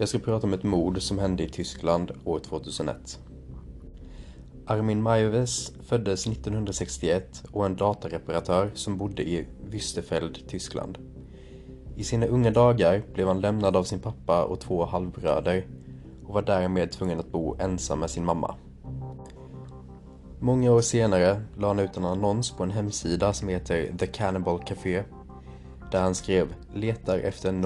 Jag ska prata om ett mord som hände i Tyskland år 2001. Armin Maives föddes 1961 och är en datareparatör som bodde i Wüstefeld, Tyskland. I sina unga dagar blev han lämnad av sin pappa och två halvbröder och var därmed tvungen att bo ensam med sin mamma. Många år senare la han ut en annons på en hemsida som heter The Cannibal Café där han skrev “letar efter en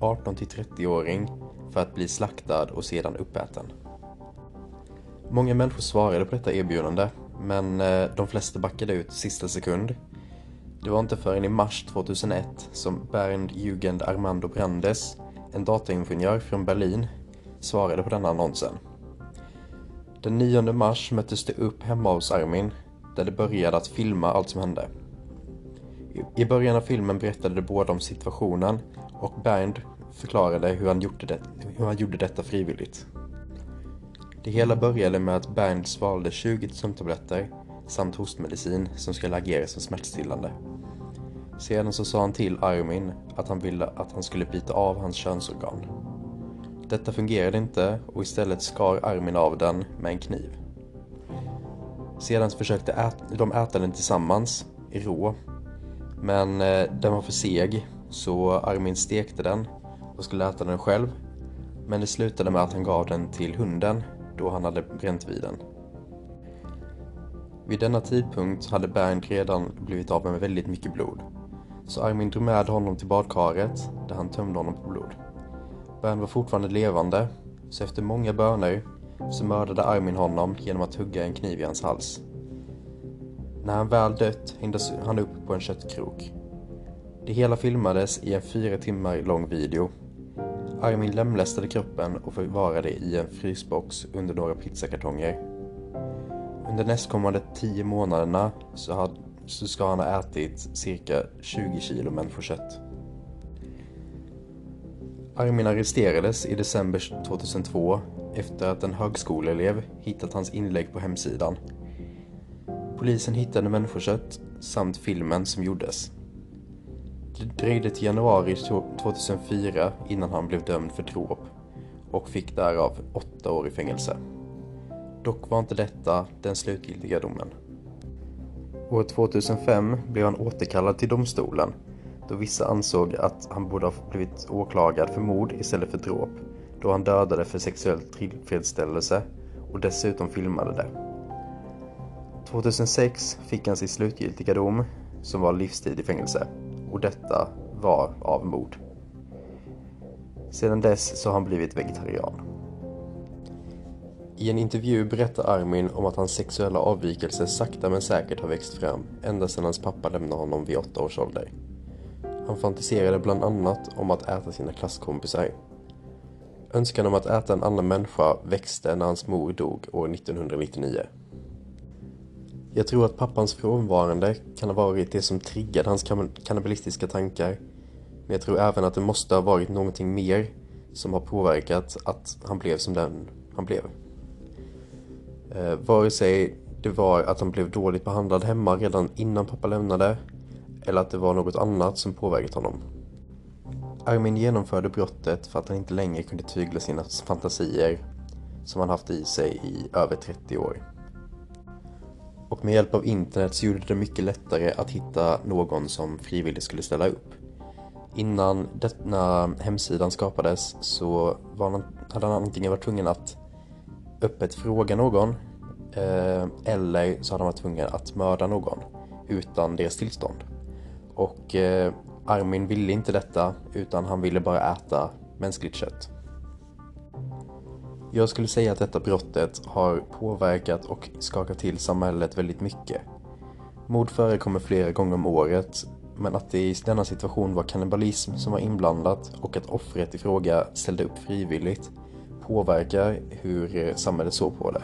normalbyggd 18-30-åring för att bli slaktad och sedan uppäten”. Många människor svarade på detta erbjudande men eh, de flesta backade ut sista sekund. Det var inte förrän i mars 2001 som Bernd Jugend Armando Brandes, en dataingenjör från Berlin, svarade på denna annonsen. Den 9 mars möttes de upp hemma hos Armin, där de började att filma allt som hände. I början av filmen berättade de båda om situationen och Bernd förklarade hur han gjorde, det, hur han gjorde detta frivilligt. Det hela började med att Bernd svalde 20 sömntabletter samt hostmedicin som skulle agera som smärtstillande. Sedan så sa han till Armin att han ville att han skulle bita av hans könsorgan. Detta fungerade inte och istället skar Armin av den med en kniv. Sedan försökte ät de äta den tillsammans, i rå. Men eh, den var för seg, så Armin stekte den och skulle äta den själv. Men det slutade med att han gav den till hunden då han hade bränt vid den. Vid denna tidpunkt hade Bernd redan blivit av med väldigt mycket blod. Så Armin drog med honom till badkaret där han tömde honom på blod. Bernd var fortfarande levande, så efter många böner så mördade Armin honom genom att hugga en kniv i hans hals. När han väl dött hängdes han upp på en köttkrok. Det hela filmades i en fyra timmar lång video. Armin lemlästade kroppen och förvarade i en frysbox under några pizzakartonger. Under nästkommande tio månaderna så, had, så ska han ha ätit cirka 20 kilo människokött. Armin arresterades i december 2002 efter att en högskoleelev hittat hans inlägg på hemsidan. Polisen hittade människokött samt filmen som gjordes. Det dröjde till januari 2004 innan han blev dömd för dråp och fick därav åtta år i fängelse. Dock var inte detta den slutgiltiga domen. År 2005 blev han återkallad till domstolen då vissa ansåg att han borde ha blivit åklagad för mord istället för dråp då han dödade för sexuell tillfredsställelse och dessutom filmade det. 2006 fick han sin slutgiltiga dom som var livstid i fängelse och detta var av mord. Sedan dess så har han blivit vegetarian. I en intervju berättar Armin om att hans sexuella avvikelse sakta men säkert har växt fram ända sedan hans pappa lämnade honom vid åtta års ålder. Han fantiserade bland annat om att äta sina klasskompisar. Önskan om att äta en annan människa växte när hans mor dog år 1999. Jag tror att pappans frånvarande kan ha varit det som triggade hans kannibalistiska tankar. Men jag tror även att det måste ha varit någonting mer som har påverkat att han blev som den han blev. Eh, vare sig det var att han blev dåligt behandlad hemma redan innan pappa lämnade eller att det var något annat som påverkat honom. Armin genomförde brottet för att han inte längre kunde tygla sina fantasier som han haft i sig i över 30 år. Och med hjälp av internet så gjorde det mycket lättare att hitta någon som frivilligt skulle ställa upp. Innan denna hemsidan skapades så var han, hade han antingen varit tvungen att öppet fråga någon eh, eller så hade han varit tvungen att mörda någon utan deras tillstånd. Och eh, Armin ville inte detta utan han ville bara äta mänskligt kött. Jag skulle säga att detta brottet har påverkat och skakat till samhället väldigt mycket. Mord förekommer flera gånger om året men att det i denna situation var kannibalism som var inblandat och att offret i fråga ställde upp frivilligt påverkar hur eh, samhället såg på det.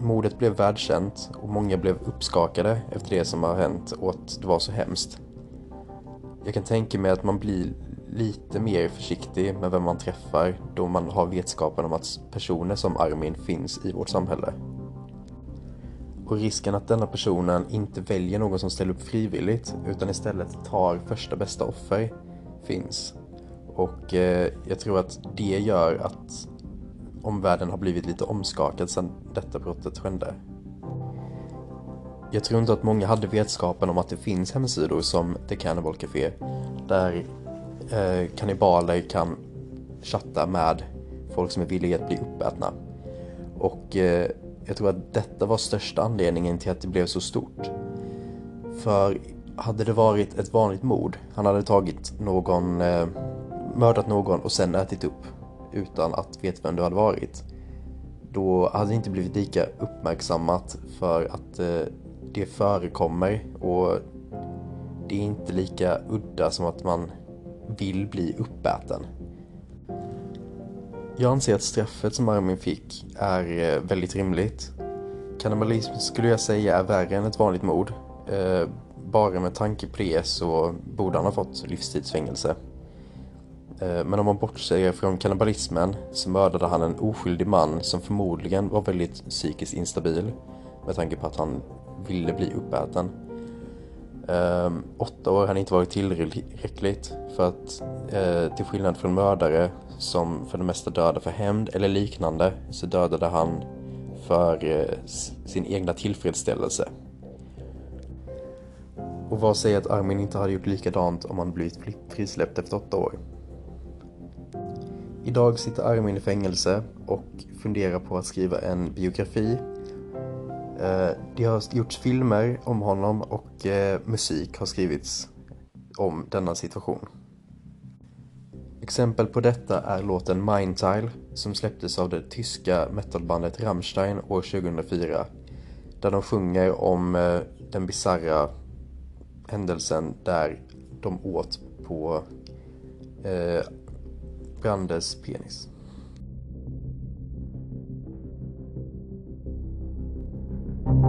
Mordet blev världskänt och många blev uppskakade efter det som har hänt och att det var så hemskt. Jag kan tänka mig att man blir lite mer försiktig med vem man träffar då man har vetskapen om att personer som Armin finns i vårt samhälle. Och risken att denna personen inte väljer någon som ställer upp frivilligt utan istället tar första bästa offer finns. Och eh, jag tror att det gör att omvärlden har blivit lite omskakad sedan detta brottet skedde. Jag tror inte att många hade vetskapen om att det finns hemsidor som The Cannibal Café där eh, kannibaler kan chatta med folk som är villiga att bli uppätna. Och eh, jag tror att detta var största anledningen till att det blev så stort. För hade det varit ett vanligt mord, han hade tagit någon, eh, mördat någon och sen ätit upp utan att veta vem det hade varit. Då hade det inte blivit lika uppmärksammat för att eh, det förekommer och det är inte lika udda som att man vill bli uppäten. Jag anser att straffet som Armin fick är eh, väldigt rimligt. Kannibalism skulle jag säga är värre än ett vanligt mord. Eh, bara med tanke på det så borde han ha fått livstidsfängelse. Eh, men om man bortser från kannibalismen så mördade han en oskyldig man som förmodligen var väldigt psykiskt instabil med tanke på att han ville bli uppäten. Eh, åtta år hade inte varit tillräckligt för att eh, till skillnad från mördare som för det mesta dödar för hämnd eller liknande så dödade han för eh, sin egna tillfredsställelse. Och vad säger att Armin inte hade gjort likadant om han blivit frisläppt efter åtta år? Idag sitter Armin i fängelse och funderar på att skriva en biografi Eh, det har gjorts filmer om honom och eh, musik har skrivits om denna situation. Exempel på detta är låten Mindtile som släpptes av det tyska metalbandet Rammstein år 2004 där de sjunger om eh, den bizarra händelsen där de åt på Brandes penis.